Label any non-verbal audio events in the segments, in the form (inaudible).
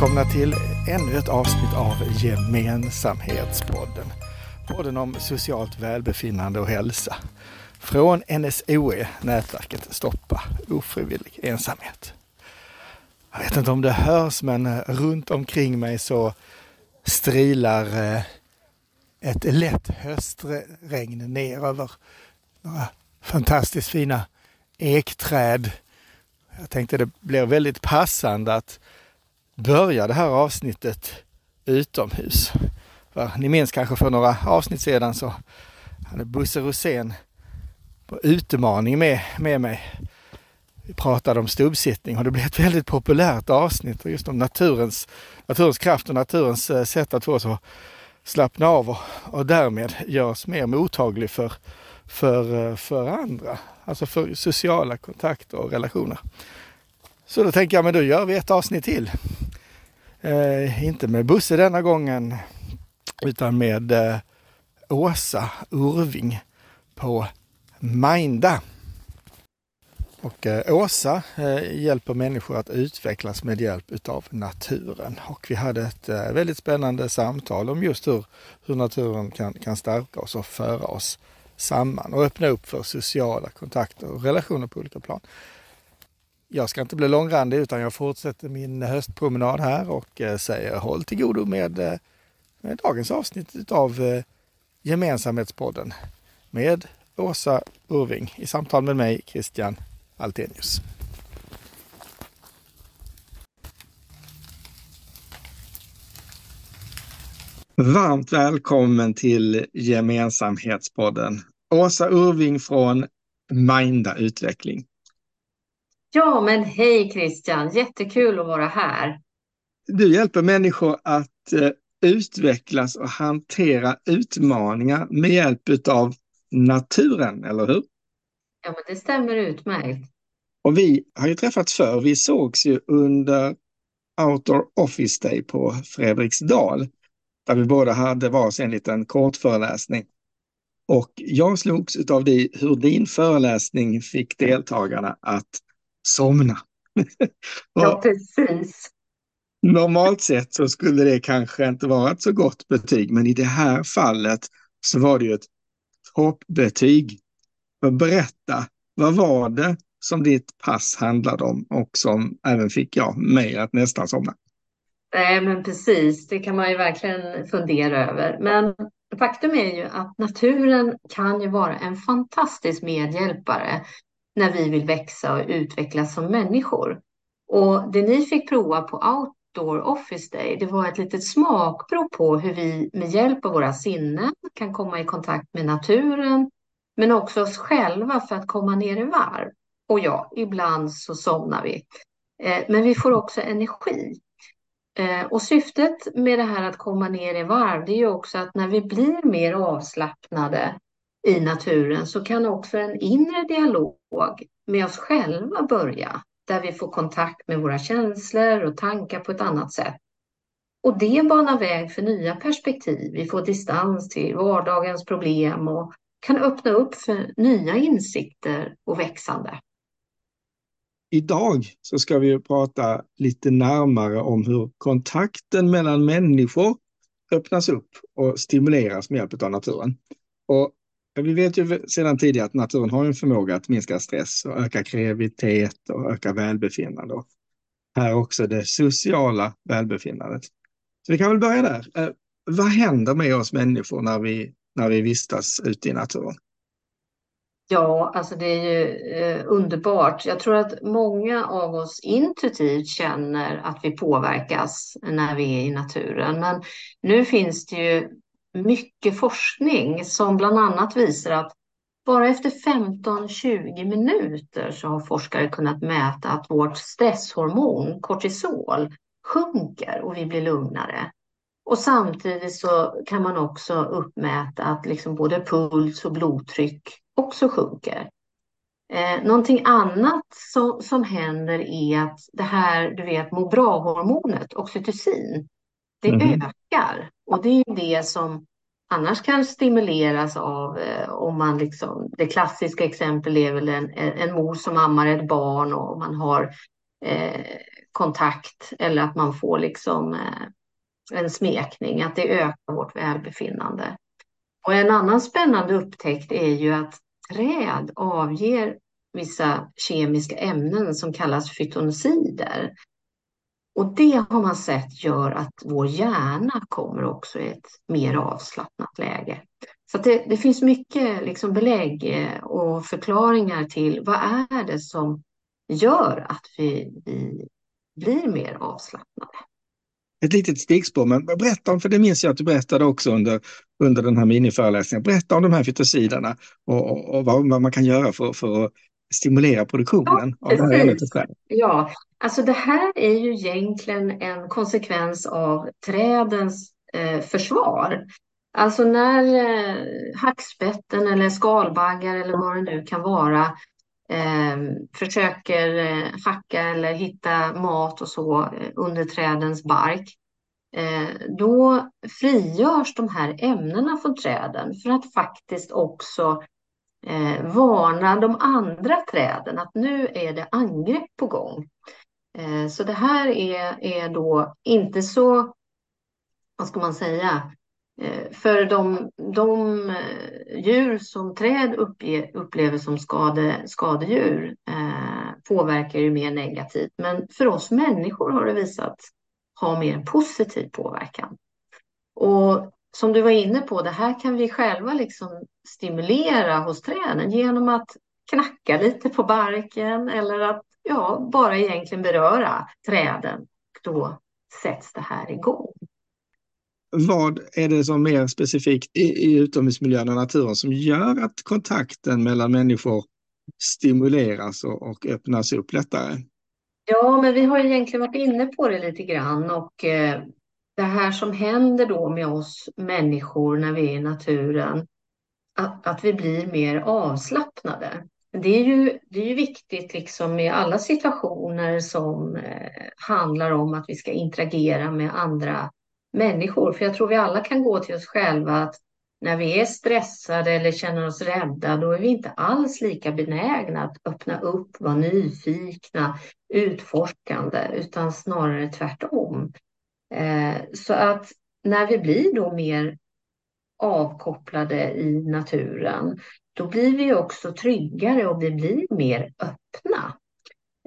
välkomna till ännu ett avsnitt av Gemensamhetspodden. Podden om socialt välbefinnande och hälsa. Från NSOE, nätverket Stoppa ofrivillig ensamhet. Jag vet inte om det hörs men runt omkring mig så strilar eh, ett lätt höstregn ner över några fantastiskt fina ekträd. Jag tänkte det blir väldigt passande att börja det här avsnittet utomhus. För ni minns kanske för några avsnitt sedan så hade Bosse Rosén på utmaning med, med mig. Vi pratade om stubbsittning och det blev ett väldigt populärt avsnitt just om naturens, naturens kraft och naturens eh, sätt att få oss att slappna av och, och därmed göra oss mer mottaglig för, för, eh, för andra. Alltså för sociala kontakter och relationer. Så då tänker jag, men då gör vi ett avsnitt till. Eh, inte med Busse denna gången, utan med eh, Åsa Urving på Minda. Och eh, Åsa eh, hjälper människor att utvecklas med hjälp utav naturen. Och vi hade ett eh, väldigt spännande samtal om just hur, hur naturen kan, kan stärka oss och föra oss samman och öppna upp för sociala kontakter och relationer på olika plan. Jag ska inte bli långrandig utan jag fortsätter min höstpromenad här och eh, säger håll till godo med, eh, med dagens avsnitt av eh, Gemensamhetspodden med Åsa Urving i samtal med mig, Christian Altenius. Varmt välkommen till Gemensamhetspodden. Åsa Urving från Minda Utveckling. Ja, men hej Christian, jättekul att vara här. Du hjälper människor att eh, utvecklas och hantera utmaningar med hjälp av naturen, eller hur? Ja, men det stämmer utmärkt. Och vi har ju träffats förr. Vi sågs ju under Outdoor Office Day på Fredriksdal, där vi båda hade varsin liten kortföreläsning. Och jag slogs av hur din föreläsning fick deltagarna att somna. (laughs) ja, precis. Normalt sett så skulle det kanske inte vara ett så gott betyg, men i det här fallet så var det ju ett toppbetyg. Berätta, vad var det som ditt pass handlade om och som även fick jag mig att nästan somna? Nej, men precis, det kan man ju verkligen fundera över. Men faktum är ju att naturen kan ju vara en fantastisk medhjälpare när vi vill växa och utvecklas som människor. Och det ni fick prova på Outdoor Office Day, det var ett litet smakprov på hur vi med hjälp av våra sinnen kan komma i kontakt med naturen, men också oss själva för att komma ner i varv. Och ja, ibland så somnar vi. Eh, men vi får också energi. Eh, och syftet med det här att komma ner i varv, det är ju också att när vi blir mer avslappnade i naturen så kan också en inre dialog med oss själva börja, där vi får kontakt med våra känslor och tankar på ett annat sätt. Och det banar väg för nya perspektiv. Vi får distans till vardagens problem och kan öppna upp för nya insikter och växande. Idag så ska vi prata lite närmare om hur kontakten mellan människor öppnas upp och stimuleras med hjälp av naturen. Och vi vet ju sedan tidigare att naturen har en förmåga att minska stress och öka kreativitet och öka välbefinnande. Och här också det sociala välbefinnandet. Så vi kan väl börja där. Eh, vad händer med oss människor när vi, när vi vistas ute i naturen? Ja, alltså det är ju eh, underbart. Jag tror att många av oss intuitivt känner att vi påverkas när vi är i naturen. Men nu finns det ju mycket forskning som bland annat visar att bara efter 15-20 minuter så har forskare kunnat mäta att vårt stresshormon kortisol sjunker och vi blir lugnare. Och samtidigt så kan man också uppmäta att liksom både puls och blodtryck också sjunker. Eh, någonting annat som, som händer är att det här, du vet, må bra-hormonet, oxytocin, det mm. ökar. Och det är det som annars kan stimuleras av eh, om man liksom, det klassiska exempel är väl en, en mor som ammar ett barn och man har eh, kontakt eller att man får liksom eh, en smekning, att det ökar vårt välbefinnande. Och en annan spännande upptäckt är ju att träd avger vissa kemiska ämnen som kallas fytonosider. Och det har man sett gör att vår hjärna kommer också i ett mer avslappnat läge. Så det, det, finns mycket liksom belägg eh, och förklaringar till vad är det som gör att vi, vi blir mer avslappnade. Ett litet stickspår, men berätta om, för det minns jag att du berättade också under, under den här miniföreläsningen. Berätta om de här fytosiderna och, och, och vad, vad, man kan göra för, för att stimulera produktionen ja, av det här ämnet Ja, alltså det här är ju egentligen en konsekvens av trädens eh, försvar. Alltså när eh, hackspetten eller skalbaggar eller vad det nu kan vara eh, försöker eh, hacka eller hitta mat och så eh, under trädens bark, eh, då frigörs de här ämnena från träden för att faktiskt också eh, varna de andra träden att nu är det angrepp på gång. Eh, så det här är, är då inte så, vad ska man säga, eh, för de, de eh, djur som träd uppge, upplever som skade, skadedjur eh, påverkar ju mer negativt. Men för oss människor har det visat ha mer positiv påverkan. Och som du var inne på, det här kan vi själva liksom stimulera hos träden genom att knacka lite på barken eller att ja, bara egentligen beröra träden. Då sätts det här igång. Vad är det som mer specifikt i, i utomhusmiljön och naturen som gör att kontakten mellan människor stimuleras och, och öppnas upp lättare? Ja, men vi har egentligen varit inne på det lite grann och eh, det här som händer då med oss människor när vi är i naturen, att, att vi blir mer avslappnade. Det är ju, det är ju viktigt liksom i alla situationer som eh, handlar om att vi ska interagera med andra människor. För jag tror vi alla kan gå till oss själva att när vi är stressade eller känner oss rädda, då är vi inte alls lika benägna att öppna upp, vara nyfikna, utforskande, utan snarare tvärtom. Eh, så att när vi blir då mer avkopplade i naturen, då blir vi också tryggare och vi blir mer öppna.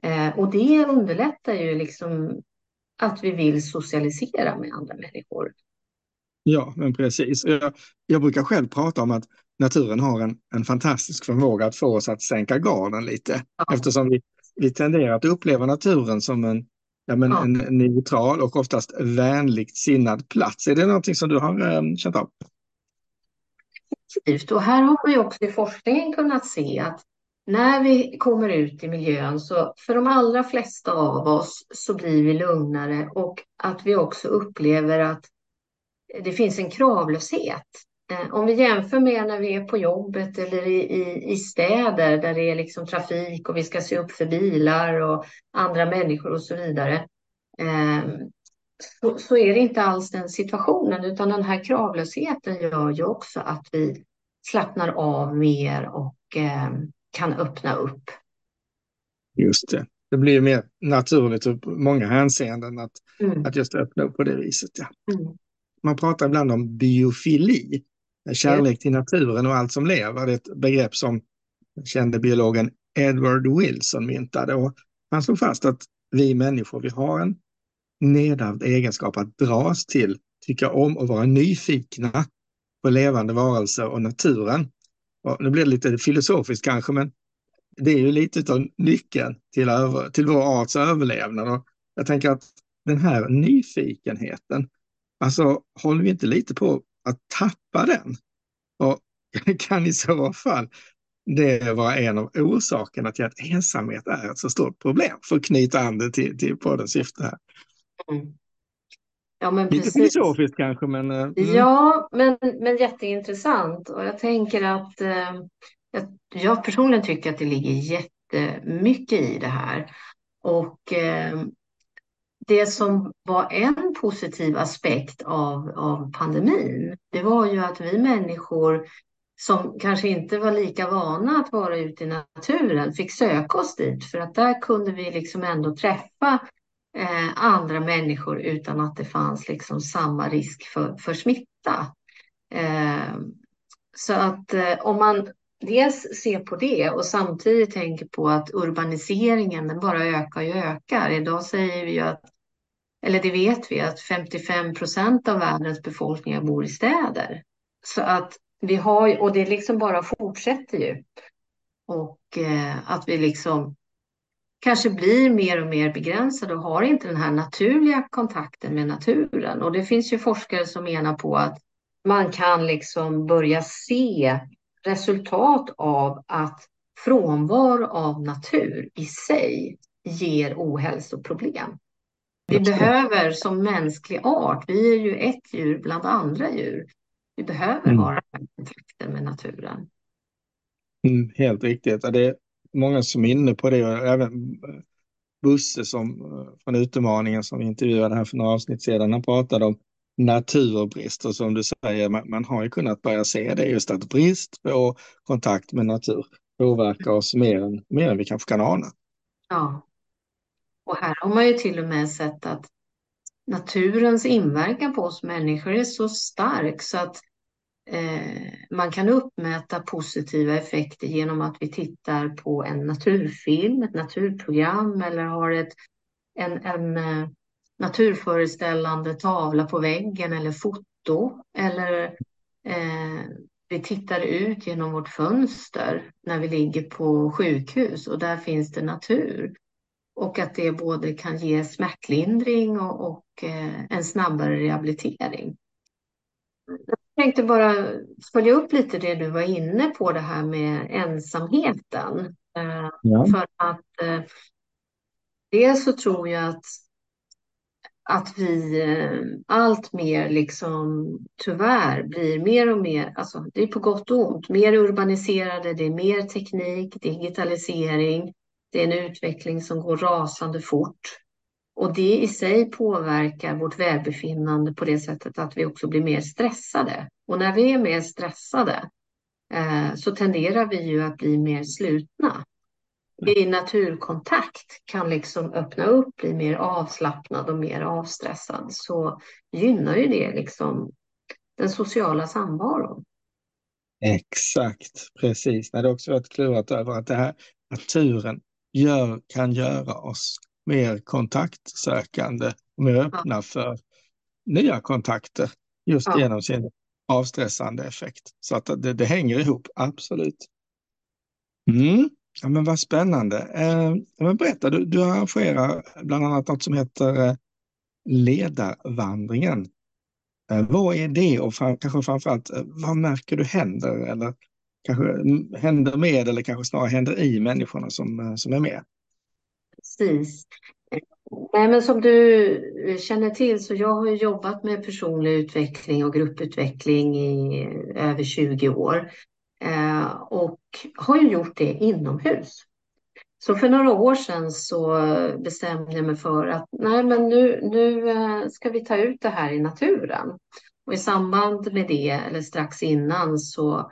Eh, och det underlättar ju liksom att vi vill socialisera med andra människor. Ja, men precis. Jag, jag brukar själv prata om att naturen har en, en fantastisk förmåga att få oss att sänka garden lite. Ja. Eftersom vi, vi tenderar att uppleva naturen som en ja, men ja. en neutral och oftast vänligt sinnad plats. Är det någonting som du har um, känt av? Och här har man ju också i forskningen kunnat se att när vi kommer ut i miljön så för de allra flesta av oss så blir vi lugnare och att vi också upplever att det finns en kravlöshet. Eh, om vi jämför med när vi är på jobbet eller i, i, i städer där det är liksom trafik och vi ska se upp för bilar och andra människor och så vidare. Eh, Eh, så, så, är det inte alls den situationen utan den här kravlösheten gör ju också att vi slappnar av mer och eh, kan öppna upp. Just det. Det blir mer naturligt i många hänseenden att, mm. att just öppna upp på det viset. Ja. Mm. Man pratar ibland om biofili Kärlek till naturen och allt som lever. Det är ett begrepp som kände biologen Edward Wilson myntade. Och han slog fast att vi människor, vi har en nedärvd egenskap att dras till, tycka om och vara nyfikna på levande varelser och naturen. Och nu blir det lite filosofiskt kanske, men det är ju lite av nyckeln till, över, till vår arts överlevnad. Och jag tänker att den här nyfikenheten, alltså håller vi inte lite på att tappa den. Och (laughs) kan i så fall det vara en av orsakerna till att ensamhet är ett så stort problem, för att knyta an det till, till poddens syfte här. Mm. Ja, men Lite precis. filosofiskt kanske, men... Eh, mm. Ja, men, men jätteintressant. Och jag tänker att eh, jag, jag personligen tycker att det ligger jättemycket i det här. Och eh, det som var en positiv aspekt av, av pandemin, det var ju att vi människor som kanske inte var lika vana att vara ute i naturen fick söka oss dit för att där kunde vi liksom ändå träffa eh, andra människor utan att det fanns liksom samma risk för, för smitta. Eh, så att eh, om man dels ser på det och samtidigt tänker på att urbaniseringen den bara ökar och ökar. Idag säger vi ju att, eller det vet vi, att 55 procent av världens befolkning bor i städer. Så att vi har, och det liksom bara fortsätter ju. Och eh, att vi liksom kanske blir mer och mer begränsade och har inte den här naturliga kontakten med naturen. Och det finns ju forskare som menar på att man kan liksom börja se resultat av att frånvaro av natur i sig ger ohälsoproblem. Vi behöver som mänsklig art, vi är ju ett djur bland andra djur, vi behöver mm. ha kontakten med naturen. Mm, helt riktigt. Det många som är inne på det och även Busse som, eh, från Utemaningen som vi intervjuade här för några avsnitt sedan, han pratade om naturbrist och som du säger, man, man, har ju kunnat börja se det just att brist på kontakt med natur påverkar oss mer än, mer än vi kanske kan ana. Ja, och här har man ju till och med sett att naturens inverkan på oss människor är så stark så att eh, man kan uppmäta positiva effekter genom att vi tittar på en naturfilm, ett naturprogram eller har ett, en, en eh, naturföreställande tavla på väggen eller foto eller eh, vi tittar ut genom vårt fönster när vi ligger på sjukhus och där finns det natur. Och att det både kan ge smärtlindring och, och eh, en snabbare rehabilitering. Tänkte bara följa upp lite det du var inne på, det här med ensamheten. Eh, ja. För att eh, dels så tror jag att att vi eh, allt mer liksom tyvärr blir mer och mer, alltså det är på gott och ont, mer urbaniserade, det är mer teknik, digitalisering, det är en utveckling som går rasande fort. Och det i sig påverkar vårt välbefinnande på det sättet att vi också blir mer stressade. Och när vi är mer stressade eh, så tenderar vi ju att bli mer slutna i naturkontakt kan liksom öppna upp, bli mer avslappnad och mer avstressad så gynnar ju det liksom den sociala samvaron. Exakt, precis. Det är också varit klurat över att det här naturen gör, kan göra oss mer kontaktsökande och mer öppna för nya kontakter just ja. genom sin avstressande effekt. Så att det, det hänger ihop, absolut. Mm. Ja, men vad spännande. Eh, men berätta, du, du arrangerar bland annat något som heter eh, Ledarvandringen. Eh, vad är det och fram, kanske framförallt eh, vad märker du händer eller kanske händer med eller kanske snarare händer i människorna som, eh, som är med? Precis. Nej, men som du eh, känner till så jag har jobbat med personlig utveckling och grupputveckling i eh, över 20 år. Eh, och har ju gjort det inomhus. Så för några år sedan så bestämde jag mig för att nej, men nu, nu ska vi ta ut det här i naturen. Och i samband med det, eller strax innan, så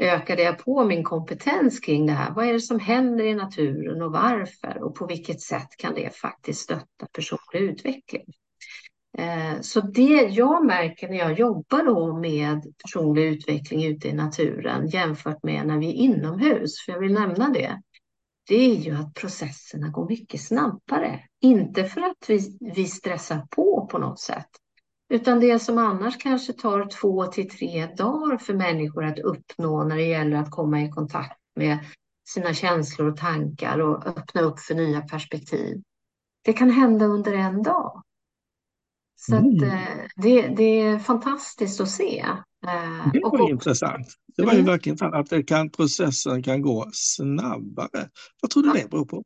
ökade jag på min kompetens kring det här. Vad är det som händer i naturen och varför? Och på vilket sätt kan det faktiskt stötta personlig utveckling? Eh, så det jag märker när jag jobbar då med personlig utveckling ute i naturen jämfört med när vi är inomhus, för jag vill nämna det, det är ju att processerna går mycket snabbare. Inte för att vi, vi stressar på på något sätt, utan det som annars kanske tar två till tre dagar för människor att uppnå när det gäller att komma i kontakt med sina känslor och tankar och öppna upp för nya perspektiv. Det kan hända under en dag. Så mm. att, eh, det, det är fantastiskt att se. Eh, det var och, intressant. Det var ju mm. verkligen intressant att det kan, processen kan gå snabbare. Vad tror du det beror på?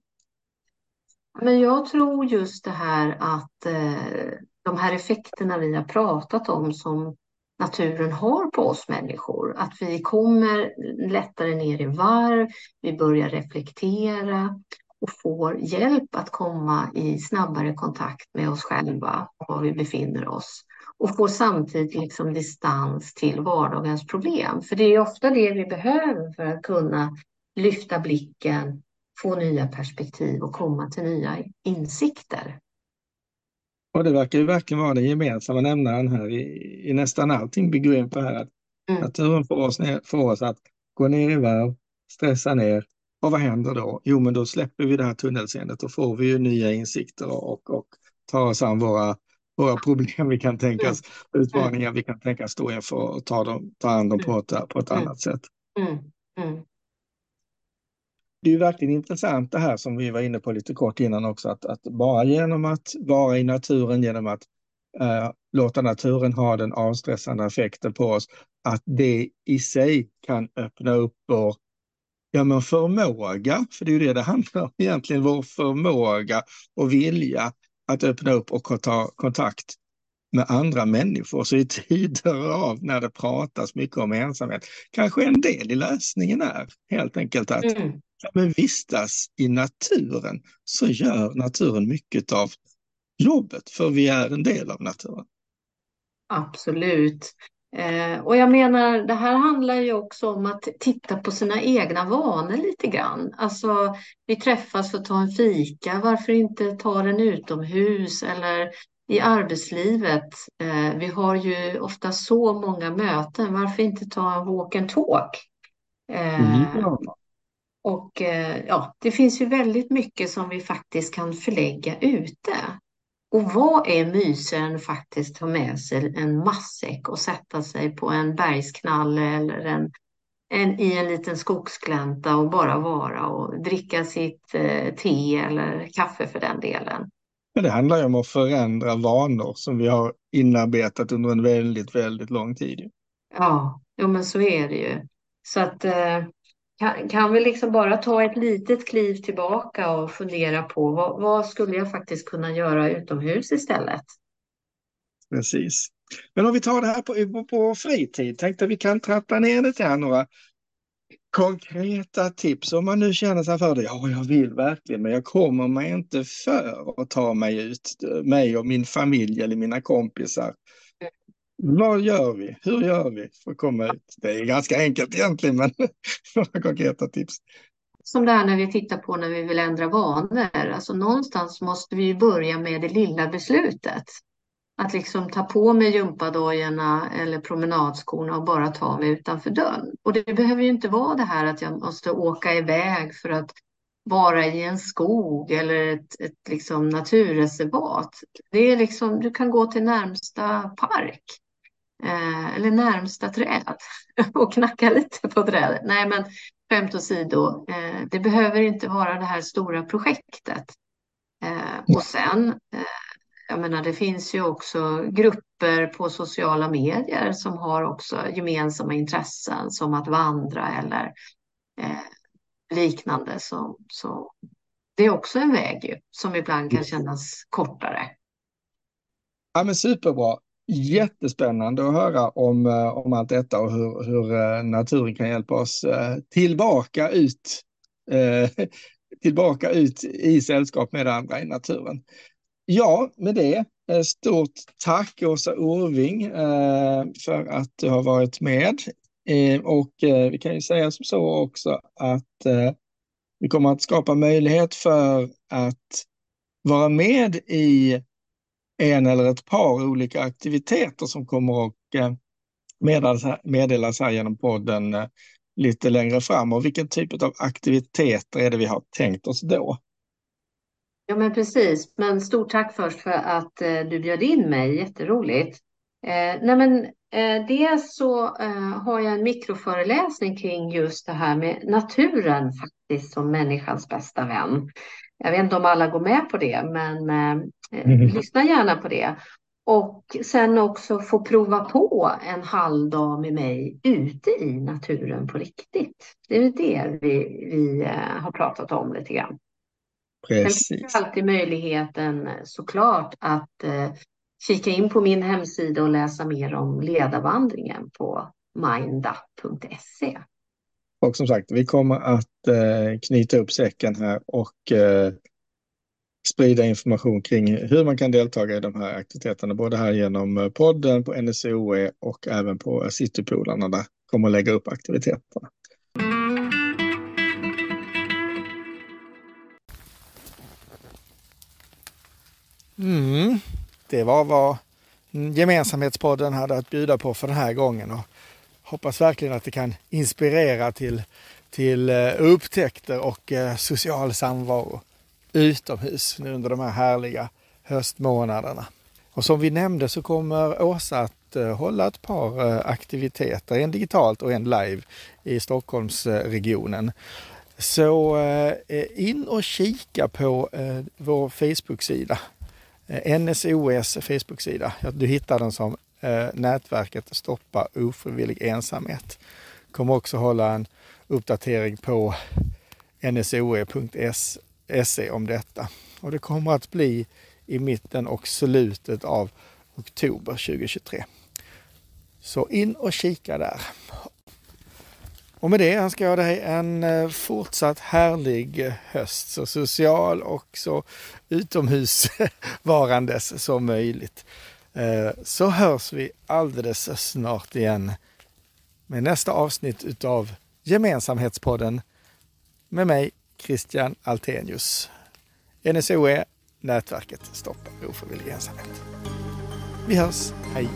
Men jag tror just det här att eh, de här effekterna vi har pratat om som naturen har på oss människor. Att vi kommer lättare ner i varv, vi börjar reflektera och får hjälp att komma i snabbare kontakt med oss själva och var vi befinner oss och får samtidigt liksom distans till vardagens problem. För det är ofta det vi behöver för att kunna lyfta blicken, få nya perspektiv och komma till nya insikter. Och det verkar ju verkligen vara den gemensamma nämnaren här i, i nästan allting går in på här. Mm. Naturen får oss, ner, får oss att gå ner i varv, stressa ner. Och vad händer då? Jo, men då släpper vi det här tunnelseendet och får vi ju nya insikter och, och, tar oss an våra, våra problem vi kan tänkas, mm. utmaningar vi kan tänkas stå inför och ta, dem, ta hand om på ett, på ett mm. annat sätt. Mm. Det är verkligen intressant det här som vi var inne på lite kort innan också, att, att bara genom att vara i naturen, genom att eh, låta naturen ha den avstressande effekten på oss, att det i sig kan öppna upp vår ja, men förmåga, för det är ju det det handlar om egentligen, vår förmåga och vilja att öppna upp och ta kontakt med andra människor. Så i tider av när det pratas mycket om ensamhet, kanske en del i lösningen är helt enkelt att mm men vistas i naturen så gör naturen mycket av jobbet, för vi är en del av naturen. Absolut. Eh, och jag menar, det här handlar ju också om att titta på sina egna vanor lite grann. Alltså, vi träffas för att ta en fika, varför inte ta den utomhus eller i arbetslivet? Eh, vi har ju ofta så många möten, varför inte ta en walk and talk? Mm. Och eh, ja, det finns ju väldigt mycket som vi faktiskt kan förlägga ute. Och vad är mysigare än faktiskt ta med sig en matsäck och sätta sig på en bergsknalle eller en, en, i en liten skogsglänta och bara vara och dricka sitt te eller kaffe för den delen. Men det handlar ju om att förändra vanor som vi har inarbetat under en väldigt, väldigt lång tid. Ja, jo, men så är det ju. Så att eh, kan, kan vi liksom bara ta ett litet kliv tillbaka och fundera på vad, vad skulle jag faktiskt kunna göra utomhus istället? Precis. Men om vi tar det här på, på, fritid, tänkte att vi kan trappa ner det till några konkreta tips om man nu känner sig för det. Ja, jag vill verkligen, men jag kommer mig inte för att ta mig ut, mig och min familj eller mina kompisar. Vad gör vi? Hur gör vi för att komma ut? Det är ganska enkelt egentligen, men (laughs) några konkreta tips. Som det här när vi tittar på när vi vill ändra vanor. Alltså någonstans måste vi börja med det lilla beslutet. Att liksom ta på mig gympadojorna eller promenadskorna och bara ta mig utanför dörren. Och det behöver ju inte vara det här att jag måste åka iväg för att vara i en skog eller ett, ett liksom naturreservat. Det är liksom, du kan gå till närmsta park eh, eller närmsta träd (laughs) och knacka lite på trädet. Nej, men skämt åsido, eh, det behöver inte vara det här stora projektet. Eh, och sen, eh, jag menar, det finns ju också grupper på sociala medier som har också gemensamma intressen som att vandra eller eh, liknande. Så, så det är också en väg ju, som ibland kan kännas kortare. Ja, men superbra. Jättespännande att höra om, eh, om allt detta och hur, hur eh, naturen kan hjälpa oss eh, tillbaka ut, (laughs) tillbaka ut i sällskap med andra i naturen. Ja, med det, eh, stort tack Åsa Orving eh, för att du har varit med. Eh, och vi kan ju säga som så också att vi kommer att skapa möjlighet för att vara med i en eller ett par olika aktiviteter som kommer att meddelas, här genom podden lite längre fram. Och vilken typ av aktiviteter är det vi har tänkt oss då? Ja men precis, men stort tack först för att eh, du bjöd in mig, jätteroligt. Eh, nej men eh, dels så eh, har jag en mikroföreläsning kring just det här med naturen faktiskt som människans bästa vän. Jag vet inte om alla går med på det, men eh, mm. lyssna gärna på det. Och sen också få prova på en halvdag med mig ute i naturen på riktigt. Det är det vi, vi eh, har pratat om lite grann. Precis. Det finns alltid möjligheten såklart att eh, kika in på min hemsida och läsa mer om ledarvandringen på minda.se. Och som sagt, vi kommer att eh, knyta upp säcken här och eh, sprida information kring hur man kan delta i de här aktiviteterna, både här genom eh, podden på NSOE och även på Citypolarna där kommer att lägga upp aktiviteterna. Mm. det var vad Gemensamhetspodden hade att bjuda på för den här gången. Och hoppas verkligen att det kan inspirera till, till eh, upptäckter och eh, social samvaro utomhus nu under de här härliga höstmånaderna. Och som vi nämnde så kommer Åsa att eh, hålla ett par aktiviteter, en digitalt och en live i Stockholmsregionen. Så in och kika på vår Facebook-sida Eh, NSOS Facebook-sida. Du hittar den som eh, nätverket Stoppa ofrivillig ensamhet. Kommer också hålla en uppdatering på nsoe.se om detta. Och det kommer att bli i mitten och slutet av oktober 2023. Så in och kika där. Och med det önskar jag dig en eh, fortsatt härlig höst, så social och så utomhusvarandes (laughs) som möjligt. Eh, så hörs vi alldeles snart igen med nästa avsnitt utav Gemensamhetspodden med mig Christian Altenius. NSOE, nätverket Stoppa ofrivillig ensamhet. Vi hörs, hej!